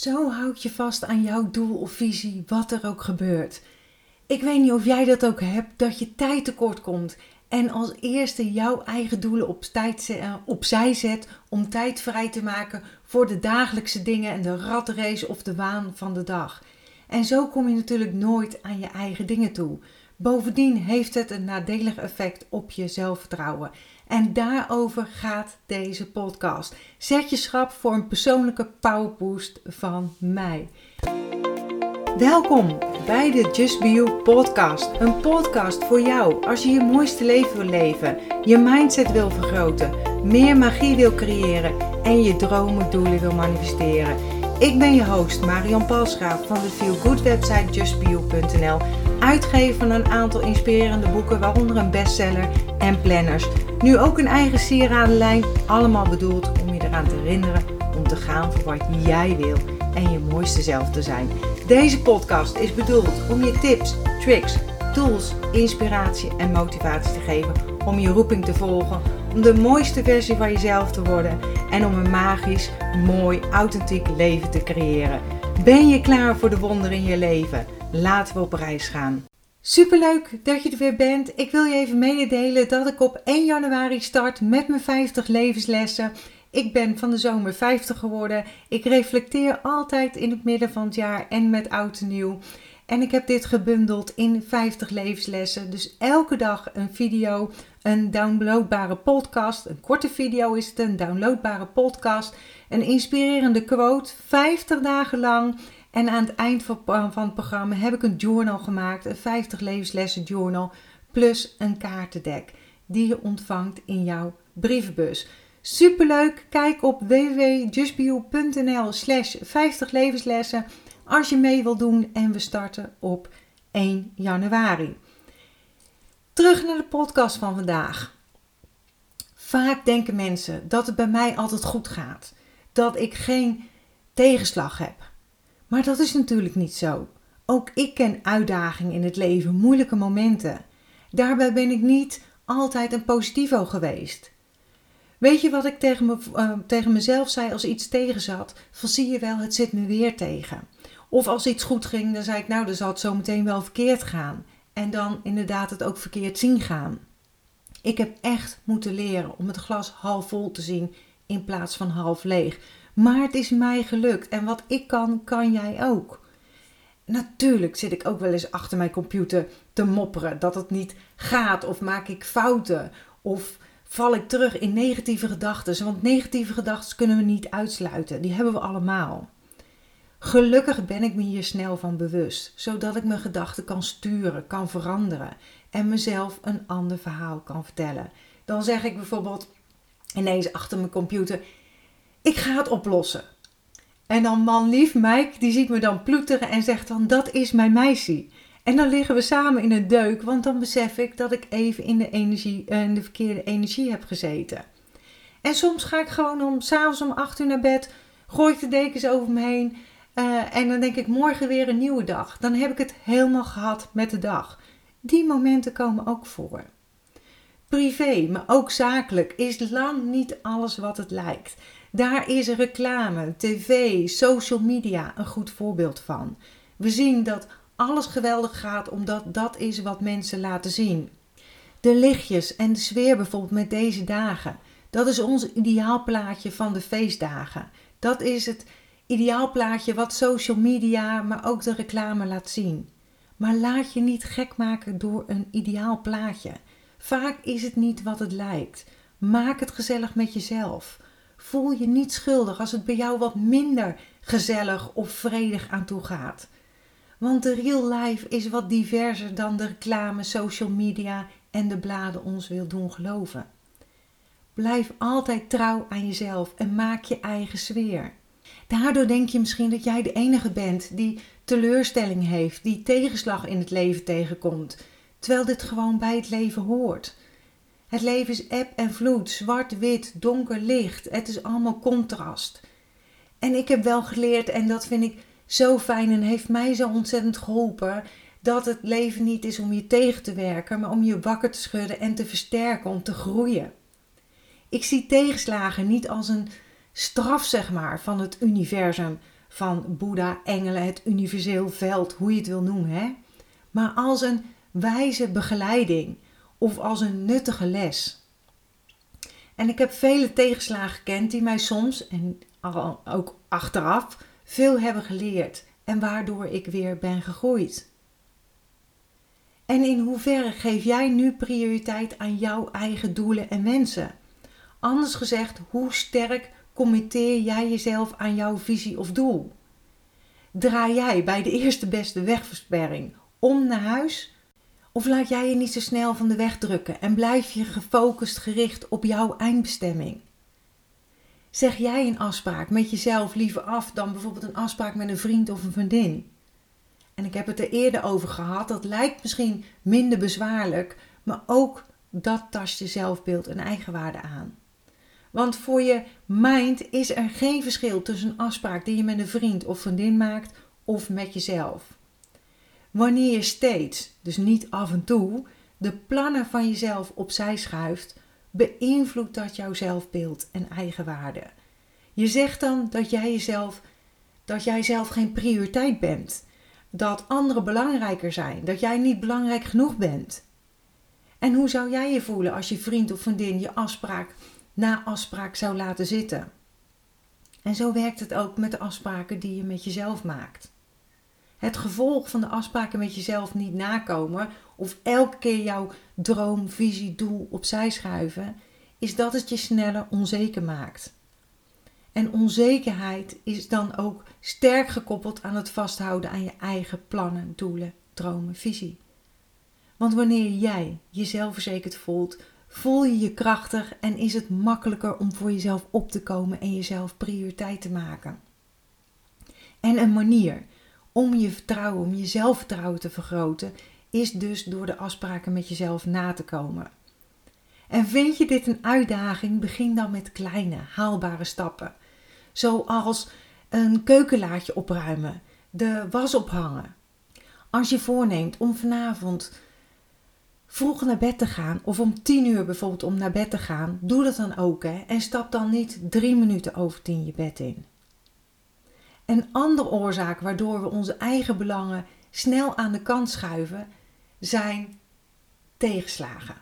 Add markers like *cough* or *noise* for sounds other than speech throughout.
Zo houd je vast aan jouw doel of visie, wat er ook gebeurt. Ik weet niet of jij dat ook hebt, dat je tijd tekort komt en als eerste jouw eigen doelen op tijd, uh, opzij zet om tijd vrij te maken voor de dagelijkse dingen en de ratrace of de waan van de dag. En zo kom je natuurlijk nooit aan je eigen dingen toe. Bovendien heeft het een nadelig effect op je zelfvertrouwen. En daarover gaat deze podcast. Zet je schrap voor een persoonlijke powerboost van mij. Welkom bij de Just Be You podcast. Een podcast voor jou als je je mooiste leven wil leven, je mindset wil vergroten, meer magie wil creëren en je dromen doelen wil manifesteren. Ik ben je host Marion Palsgraaf van de Feel Good website justbeyou.nl, uitgever van een aantal inspirerende boeken, waaronder een bestseller en planners. Nu ook een eigen sieradenlijn, allemaal bedoeld om je eraan te herinneren om te gaan voor wat jij wil en je mooiste zelf te zijn. Deze podcast is bedoeld om je tips, tricks, tools, inspiratie en motivatie te geven om je roeping te volgen, om de mooiste versie van jezelf te worden en om een magisch, mooi, authentiek leven te creëren. Ben je klaar voor de wonderen in je leven? Laten we op reis gaan. Superleuk dat je er weer bent. Ik wil je even mededelen dat ik op 1 januari start met mijn 50 levenslessen. Ik ben van de zomer 50 geworden. Ik reflecteer altijd in het midden van het jaar en met oud en nieuw. En ik heb dit gebundeld in 50 levenslessen. Dus elke dag een video, een downloadbare podcast. Een korte video is het, een downloadbare podcast. Een inspirerende quote, 50 dagen lang. En aan het eind van het programma heb ik een journal gemaakt, een 50 levenslessen journal, plus een kaartendek die je ontvangt in jouw brievenbus. Superleuk, kijk op www.justbio.nl slash 50 levenslessen als je mee wilt doen en we starten op 1 januari. Terug naar de podcast van vandaag. Vaak denken mensen dat het bij mij altijd goed gaat, dat ik geen tegenslag heb. Maar dat is natuurlijk niet zo. Ook ik ken uitdagingen in het leven, moeilijke momenten. Daarbij ben ik niet altijd een positivo geweest. Weet je wat ik tegen, me, uh, tegen mezelf zei als iets tegen zat? Van zie je wel, het zit me weer tegen. Of als iets goed ging, dan zei ik nou, dan zal het zo meteen wel verkeerd gaan. En dan inderdaad het ook verkeerd zien gaan. Ik heb echt moeten leren om het glas half vol te zien in plaats van half leeg. Maar het is mij gelukt en wat ik kan, kan jij ook. Natuurlijk zit ik ook wel eens achter mijn computer te mopperen dat het niet gaat of maak ik fouten of val ik terug in negatieve gedachten. Want negatieve gedachten kunnen we niet uitsluiten, die hebben we allemaal. Gelukkig ben ik me hier snel van bewust, zodat ik mijn gedachten kan sturen, kan veranderen en mezelf een ander verhaal kan vertellen. Dan zeg ik bijvoorbeeld ineens achter mijn computer: ik ga het oplossen. En dan man lief Mike, die ziet me dan ploeteren en zegt dan, dat is mijn meisje. En dan liggen we samen in een deuk, want dan besef ik dat ik even in de, energie, eh, de verkeerde energie heb gezeten. En soms ga ik gewoon om, s'avonds om 8 uur naar bed, gooi ik de dekens over me heen uh, en dan denk ik morgen weer een nieuwe dag. Dan heb ik het helemaal gehad met de dag. Die momenten komen ook voor. Privé, maar ook zakelijk, is lang niet alles wat het lijkt. Daar is reclame, tv, social media een goed voorbeeld van. We zien dat alles geweldig gaat omdat dat is wat mensen laten zien. De lichtjes en de sfeer bijvoorbeeld met deze dagen. Dat is ons ideaalplaatje van de feestdagen. Dat is het ideaalplaatje wat social media, maar ook de reclame laat zien. Maar laat je niet gek maken door een ideaal plaatje. Vaak is het niet wat het lijkt. Maak het gezellig met jezelf. Voel je niet schuldig als het bij jou wat minder gezellig of vredig aan toe gaat. Want de real life is wat diverser dan de reclame, social media en de bladen ons wil doen geloven. Blijf altijd trouw aan jezelf en maak je eigen sfeer. Daardoor denk je misschien dat jij de enige bent die teleurstelling heeft, die tegenslag in het leven tegenkomt, terwijl dit gewoon bij het leven hoort. Het leven is eb en vloed, zwart-wit, donker-licht. Het is allemaal contrast. En ik heb wel geleerd, en dat vind ik zo fijn en heeft mij zo ontzettend geholpen, dat het leven niet is om je tegen te werken, maar om je wakker te schudden en te versterken, om te groeien. Ik zie tegenslagen niet als een straf, zeg maar, van het universum, van Boeddha, engelen, het universeel veld, hoe je het wil noemen. Hè? Maar als een wijze begeleiding of als een nuttige les. En ik heb vele tegenslagen gekend die mij soms, en ook achteraf, veel hebben geleerd en waardoor ik weer ben gegroeid. En in hoeverre geef jij nu prioriteit aan jouw eigen doelen en wensen? Anders gezegd, hoe sterk committeer jij jezelf aan jouw visie of doel? Draai jij bij de eerste beste wegversperring om naar huis? Of laat jij je niet zo snel van de weg drukken en blijf je gefocust gericht op jouw eindbestemming? Zeg jij een afspraak met jezelf liever af dan bijvoorbeeld een afspraak met een vriend of een vriendin? En ik heb het er eerder over gehad. Dat lijkt misschien minder bezwaarlijk, maar ook dat tast je zelfbeeld en eigenwaarde aan. Want voor je mind is er geen verschil tussen een afspraak die je met een vriend of vriendin maakt of met jezelf. Wanneer je steeds, dus niet af en toe, de plannen van jezelf opzij schuift, beïnvloedt dat jouw zelfbeeld en eigenwaarde. Je zegt dan dat jij dat jij zelf geen prioriteit bent, dat anderen belangrijker zijn, dat jij niet belangrijk genoeg bent. En hoe zou jij je voelen als je vriend of vriendin je afspraak na afspraak zou laten zitten? En zo werkt het ook met de afspraken die je met jezelf maakt. Het gevolg van de afspraken met jezelf niet nakomen of elke keer jouw droom, visie, doel opzij schuiven, is dat het je sneller onzeker maakt. En onzekerheid is dan ook sterk gekoppeld aan het vasthouden aan je eigen plannen, doelen, dromen, visie. Want wanneer jij jezelf verzekerd voelt, voel je je krachtig en is het makkelijker om voor jezelf op te komen en jezelf prioriteit te maken. En een manier om je vertrouwen, om je zelfvertrouwen te vergroten, is dus door de afspraken met jezelf na te komen. En vind je dit een uitdaging, begin dan met kleine, haalbare stappen. Zoals een keukenlaadje opruimen, de was ophangen. Als je voorneemt om vanavond vroeg naar bed te gaan, of om tien uur bijvoorbeeld om naar bed te gaan, doe dat dan ook hè, en stap dan niet drie minuten over tien je bed in. Een andere oorzaak waardoor we onze eigen belangen snel aan de kant schuiven, zijn tegenslagen.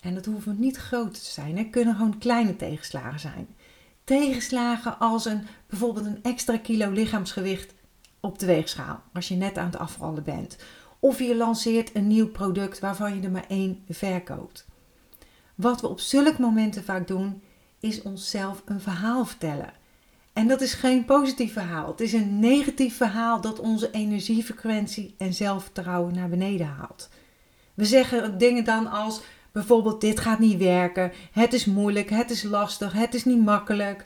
En dat hoeven niet groot te zijn, het kunnen gewoon kleine tegenslagen zijn. Tegenslagen als een, bijvoorbeeld een extra kilo lichaamsgewicht op de weegschaal, als je net aan het afvallen bent. Of je lanceert een nieuw product waarvan je er maar één verkoopt. Wat we op zulke momenten vaak doen, is onszelf een verhaal vertellen. En dat is geen positief verhaal. Het is een negatief verhaal dat onze energiefrequentie en zelfvertrouwen naar beneden haalt. We zeggen dingen dan als bijvoorbeeld dit gaat niet werken, het is moeilijk, het is lastig, het is niet makkelijk.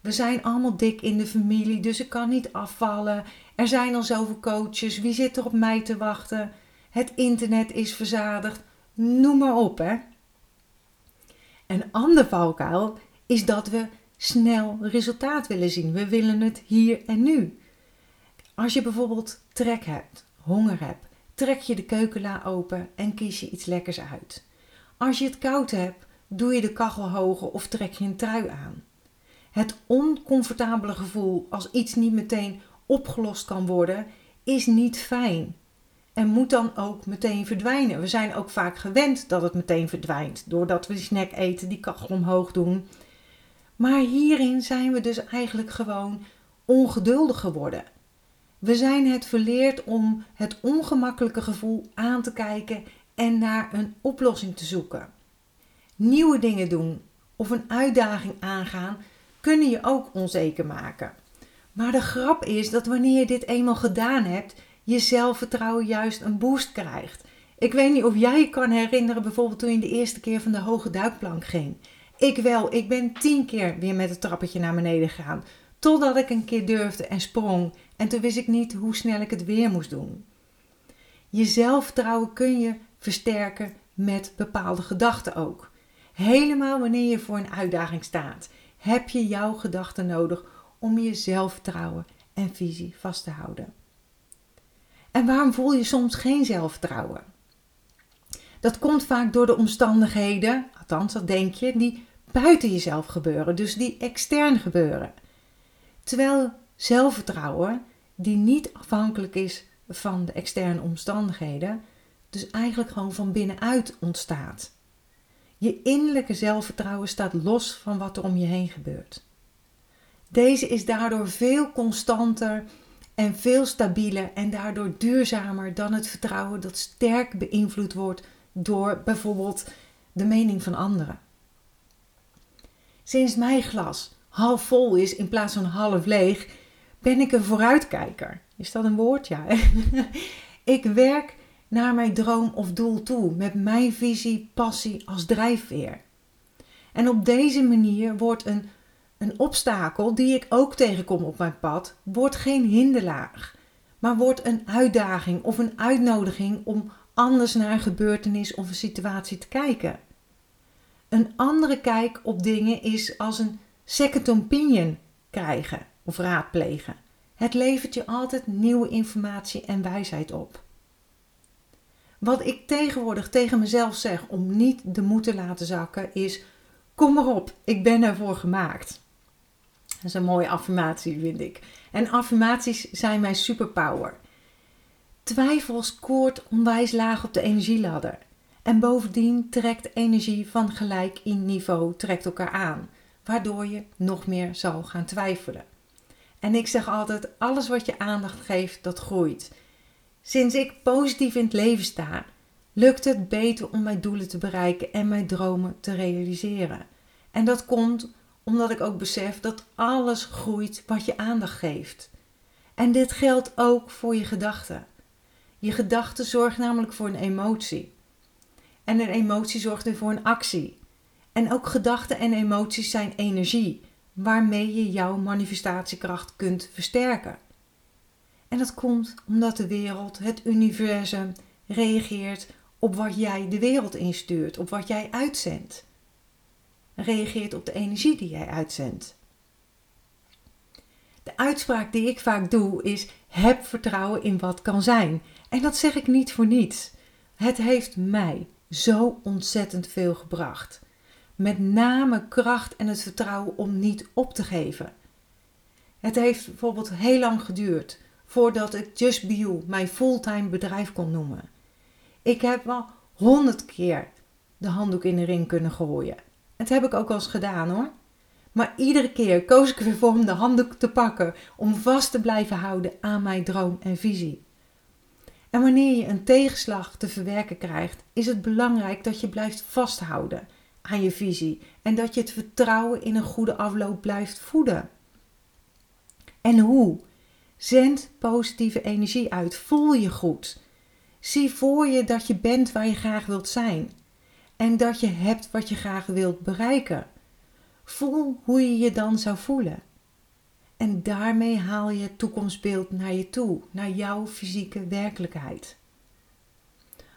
We zijn allemaal dik in de familie, dus ik kan niet afvallen. Er zijn al zoveel coaches, wie zit er op mij te wachten? Het internet is verzadigd, noem maar op hè. Een ander valkuil is dat we snel resultaat willen zien. We willen het hier en nu. Als je bijvoorbeeld trek hebt, honger hebt, trek je de keukenla open en kies je iets lekkers uit. Als je het koud hebt, doe je de kachel hoger of trek je een trui aan. Het oncomfortabele gevoel als iets niet meteen opgelost kan worden, is niet fijn. En moet dan ook meteen verdwijnen. We zijn ook vaak gewend dat het meteen verdwijnt. Doordat we die snack eten, die kachel omhoog doen. Maar hierin zijn we dus eigenlijk gewoon ongeduldig geworden. We zijn het verleerd om het ongemakkelijke gevoel aan te kijken en naar een oplossing te zoeken. Nieuwe dingen doen of een uitdaging aangaan kunnen je ook onzeker maken. Maar de grap is dat wanneer je dit eenmaal gedaan hebt, je zelfvertrouwen juist een boost krijgt. Ik weet niet of jij je kan herinneren, bijvoorbeeld toen je de eerste keer van de hoge duikplank ging. Ik wel, ik ben tien keer weer met het trappetje naar beneden gegaan. Totdat ik een keer durfde en sprong. En toen wist ik niet hoe snel ik het weer moest doen. Je zelfvertrouwen kun je versterken met bepaalde gedachten ook. Helemaal wanneer je voor een uitdaging staat, heb je jouw gedachten nodig om je zelfvertrouwen en visie vast te houden. En waarom voel je soms geen zelfvertrouwen? Dat komt vaak door de omstandigheden, althans dat denk je, die buiten jezelf gebeuren, dus die extern gebeuren. Terwijl Zelfvertrouwen die niet afhankelijk is van de externe omstandigheden, dus eigenlijk gewoon van binnenuit ontstaat. Je innerlijke zelfvertrouwen staat los van wat er om je heen gebeurt. Deze is daardoor veel constanter en veel stabieler en daardoor duurzamer dan het vertrouwen dat sterk beïnvloed wordt door bijvoorbeeld de mening van anderen. Sinds mijn glas half vol is in plaats van half leeg, ben ik een vooruitkijker. Is dat een woord? Ja. *laughs* ik werk naar mijn droom of doel toe met mijn visie, passie als drijfveer. En op deze manier wordt een, een obstakel die ik ook tegenkom op mijn pad, wordt geen hinderlaag, maar wordt een uitdaging of een uitnodiging om anders naar een gebeurtenis of een situatie te kijken. Een andere kijk op dingen is als een second opinion krijgen of raadplegen. Het levert je altijd nieuwe informatie en wijsheid op. Wat ik tegenwoordig tegen mezelf zeg om niet de moed te laten zakken is: kom erop, ik ben ervoor gemaakt. Dat is een mooie affirmatie, vind ik. En affirmaties zijn mijn superpower. Twijfel scoort onwijs laag op de energieladder. En bovendien trekt energie van gelijk in niveau trekt elkaar aan, waardoor je nog meer zal gaan twijfelen. En ik zeg altijd: alles wat je aandacht geeft, dat groeit. Sinds ik positief in het leven sta, lukt het beter om mijn doelen te bereiken en mijn dromen te realiseren. En dat komt omdat ik ook besef dat alles groeit wat je aandacht geeft. En dit geldt ook voor je gedachten. Je gedachten zorgen namelijk voor een emotie. En een emotie zorgt weer voor een actie. En ook gedachten en emoties zijn energie, waarmee je jouw manifestatiekracht kunt versterken. En dat komt omdat de wereld, het universum, reageert op wat jij de wereld instuurt, op wat jij uitzendt. Reageert op de energie die jij uitzendt. De uitspraak die ik vaak doe is: heb vertrouwen in wat kan zijn. En dat zeg ik niet voor niets. Het heeft mij zo ontzettend veel gebracht. Met name kracht en het vertrouwen om niet op te geven. Het heeft bijvoorbeeld heel lang geduurd voordat ik Just Be You mijn fulltime bedrijf kon noemen. Ik heb wel honderd keer de handdoek in de ring kunnen gooien. Dat heb ik ook al eens gedaan hoor. Maar iedere keer koos ik ervoor om de handdoek te pakken, om vast te blijven houden aan mijn droom en visie. En wanneer je een tegenslag te verwerken krijgt, is het belangrijk dat je blijft vasthouden aan je visie en dat je het vertrouwen in een goede afloop blijft voeden. En hoe? Zend positieve energie uit. Voel je goed. Zie voor je dat je bent waar je graag wilt zijn. En dat je hebt wat je graag wilt bereiken. Voel hoe je je dan zou voelen. En daarmee haal je het toekomstbeeld naar je toe, naar jouw fysieke werkelijkheid.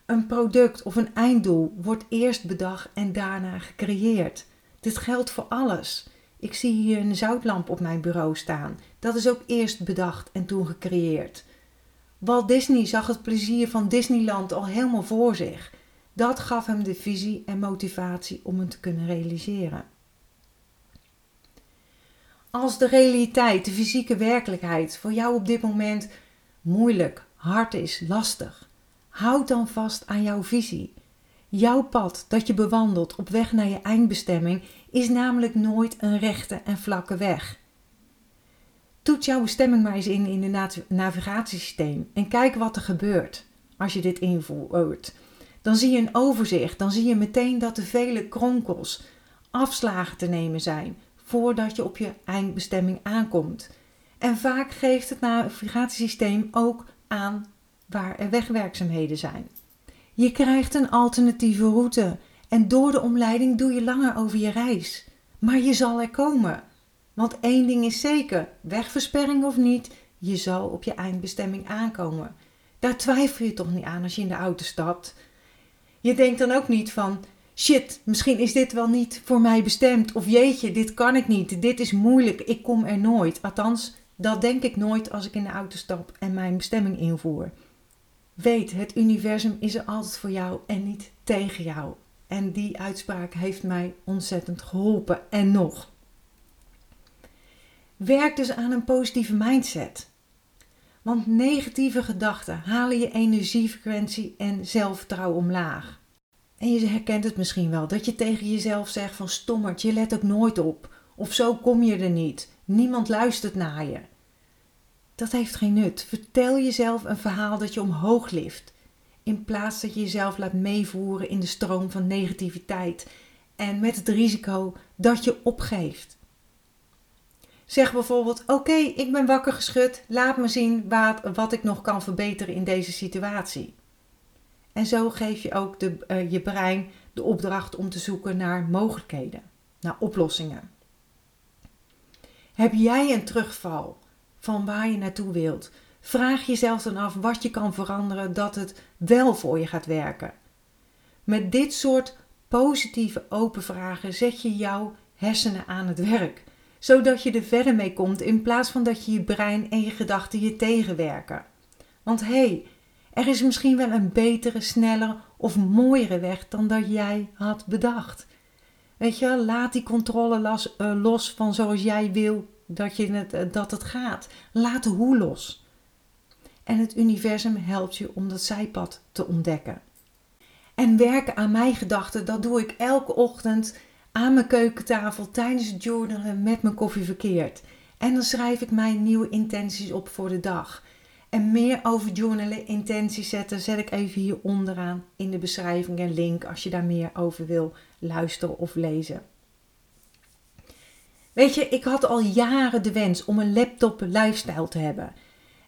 Een product of een einddoel wordt eerst bedacht en daarna gecreëerd. Dit geldt voor alles. Ik zie hier een zoutlamp op mijn bureau staan. Dat is ook eerst bedacht en toen gecreëerd. Walt Disney zag het plezier van Disneyland al helemaal voor zich. Dat gaf hem de visie en motivatie om het te kunnen realiseren. Als de realiteit, de fysieke werkelijkheid voor jou op dit moment moeilijk, hard is, lastig, houd dan vast aan jouw visie. Jouw pad dat je bewandelt op weg naar je eindbestemming is namelijk nooit een rechte en vlakke weg. Toets jouw bestemming maar eens in in het navigatiesysteem en kijk wat er gebeurt als je dit invoert. Dan zie je een overzicht, dan zie je meteen dat er vele kronkels, afslagen te nemen zijn voordat je op je eindbestemming aankomt. En vaak geeft het navigatiesysteem ook aan waar er wegwerkzaamheden zijn. Je krijgt een alternatieve route en door de omleiding doe je langer over je reis. Maar je zal er komen. Want één ding is zeker: wegversperring of niet, je zal op je eindbestemming aankomen. Daar twijfel je toch niet aan als je in de auto stapt. Je denkt dan ook niet van: shit, misschien is dit wel niet voor mij bestemd. Of jeetje, dit kan ik niet. Dit is moeilijk. Ik kom er nooit. Althans, dat denk ik nooit als ik in de auto stap en mijn bestemming invoer. Weet, het universum is er altijd voor jou en niet tegen jou. En die uitspraak heeft mij ontzettend geholpen. En nog. Werk dus aan een positieve mindset. Want negatieve gedachten halen je energiefrequentie en zelfvertrouwen omlaag. En je herkent het misschien wel, dat je tegen jezelf zegt van stommerd, je let ook nooit op. Of zo kom je er niet. Niemand luistert naar je. Dat heeft geen nut. Vertel jezelf een verhaal dat je omhoog lift. In plaats dat je jezelf laat meevoeren in de stroom van negativiteit. En met het risico dat je opgeeft. Zeg bijvoorbeeld: Oké, ik ben wakker geschud. Laat me zien wat, wat ik nog kan verbeteren in deze situatie. En zo geef je ook de, uh, je brein de opdracht om te zoeken naar mogelijkheden, naar oplossingen. Heb jij een terugval van waar je naartoe wilt? Vraag jezelf dan af wat je kan veranderen dat het wel voor je gaat werken. Met dit soort positieve open vragen zet je jouw hersenen aan het werk, zodat je er verder mee komt in plaats van dat je je brein en je gedachten je tegenwerken. Want hé, hey, er is misschien wel een betere, sneller of mooiere weg dan dat jij had bedacht. Weet je, laat die controle los, uh, los van zoals jij wil dat, je het, uh, dat het gaat. Laat de hoe los. En het universum helpt je om dat zijpad te ontdekken. En werken aan mijn gedachten, dat doe ik elke ochtend aan mijn keukentafel tijdens het journalen met mijn koffie verkeerd. En dan schrijf ik mijn nieuwe intenties op voor de dag. En meer over journalen, intenties zetten, zet ik even hier onderaan in de beschrijving een link als je daar meer over wil luisteren of lezen. Weet je, ik had al jaren de wens om een laptop lifestyle te hebben.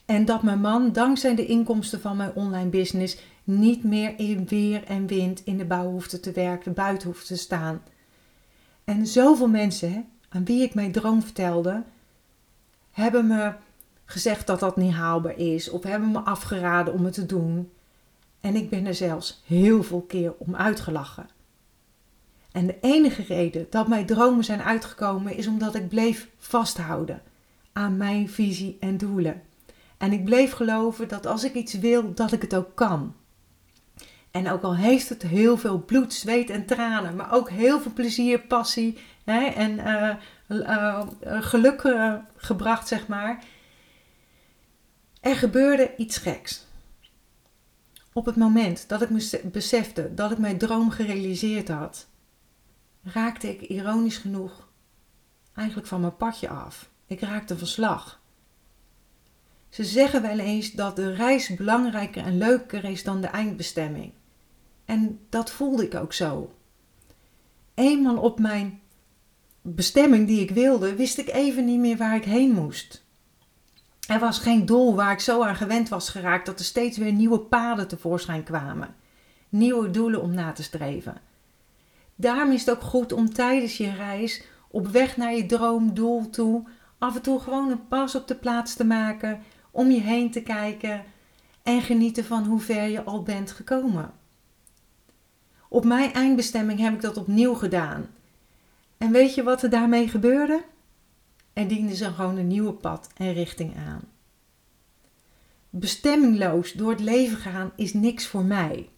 En dat mijn man, dankzij de inkomsten van mijn online business, niet meer in weer en wind in de bouw hoefde te werken, buiten hoefde te staan. En zoveel mensen aan wie ik mijn droom vertelde, hebben me gezegd dat dat niet haalbaar is of hebben me afgeraden om het te doen. En ik ben er zelfs heel veel keer om uitgelachen. En de enige reden dat mijn dromen zijn uitgekomen is omdat ik bleef vasthouden aan mijn visie en doelen. En ik bleef geloven dat als ik iets wil, dat ik het ook kan. En ook al heeft het heel veel bloed, zweet en tranen, maar ook heel veel plezier, passie hè, en uh, geluk gebracht, zeg maar, er gebeurde iets geks. Op het moment dat ik me besefte dat ik mijn droom gerealiseerd had, raakte ik ironisch genoeg eigenlijk van mijn padje af. Ik raakte van slag. Ze zeggen wel eens dat de reis belangrijker en leuker is dan de eindbestemming. En dat voelde ik ook zo. Eenmaal op mijn bestemming die ik wilde, wist ik even niet meer waar ik heen moest. Er was geen doel waar ik zo aan gewend was geraakt dat er steeds weer nieuwe paden tevoorschijn kwamen. Nieuwe doelen om na te streven. Daarom is het ook goed om tijdens je reis op weg naar je droomdoel toe af en toe gewoon een pas op de plaats te maken, om je heen te kijken en genieten van hoe ver je al bent gekomen. Op mijn eindbestemming heb ik dat opnieuw gedaan. En weet je wat er daarmee gebeurde? Er diende ze gewoon een nieuwe pad en richting aan. Bestemmingloos door het leven gaan is niks voor mij.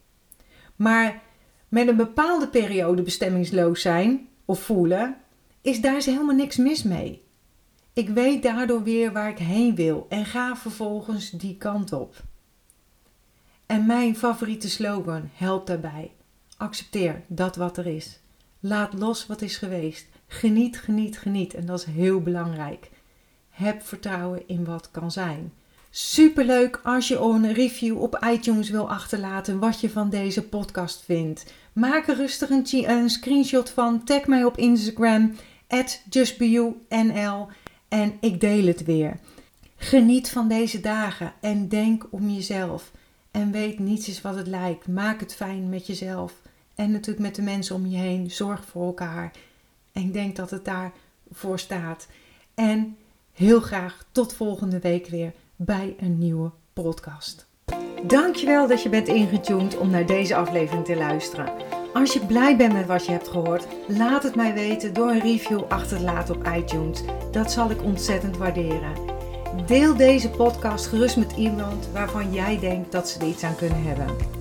Maar met een bepaalde periode bestemmingsloos zijn of voelen, is daar helemaal niks mis mee. Ik weet daardoor weer waar ik heen wil en ga vervolgens die kant op. En mijn favoriete slogan helpt daarbij. Accepteer dat wat er is. Laat los wat is geweest. Geniet, geniet, geniet. En dat is heel belangrijk. Heb vertrouwen in wat kan zijn. Superleuk als je een review op iTunes wil achterlaten wat je van deze podcast vindt. Maak er rustig een, een screenshot van. Tag mij op Instagram justbeyou.nl en ik deel het weer. Geniet van deze dagen en denk om jezelf. En weet niets is wat het lijkt. Maak het fijn met jezelf. En natuurlijk met de mensen om je heen. Zorg voor elkaar. Ik denk dat het daarvoor staat. En heel graag tot volgende week weer bij een nieuwe podcast. Dankjewel dat je bent ingetuned om naar deze aflevering te luisteren. Als je blij bent met wat je hebt gehoord, laat het mij weten door een review achter te laten op iTunes. Dat zal ik ontzettend waarderen. Deel deze podcast gerust met iemand waarvan jij denkt dat ze er iets aan kunnen hebben.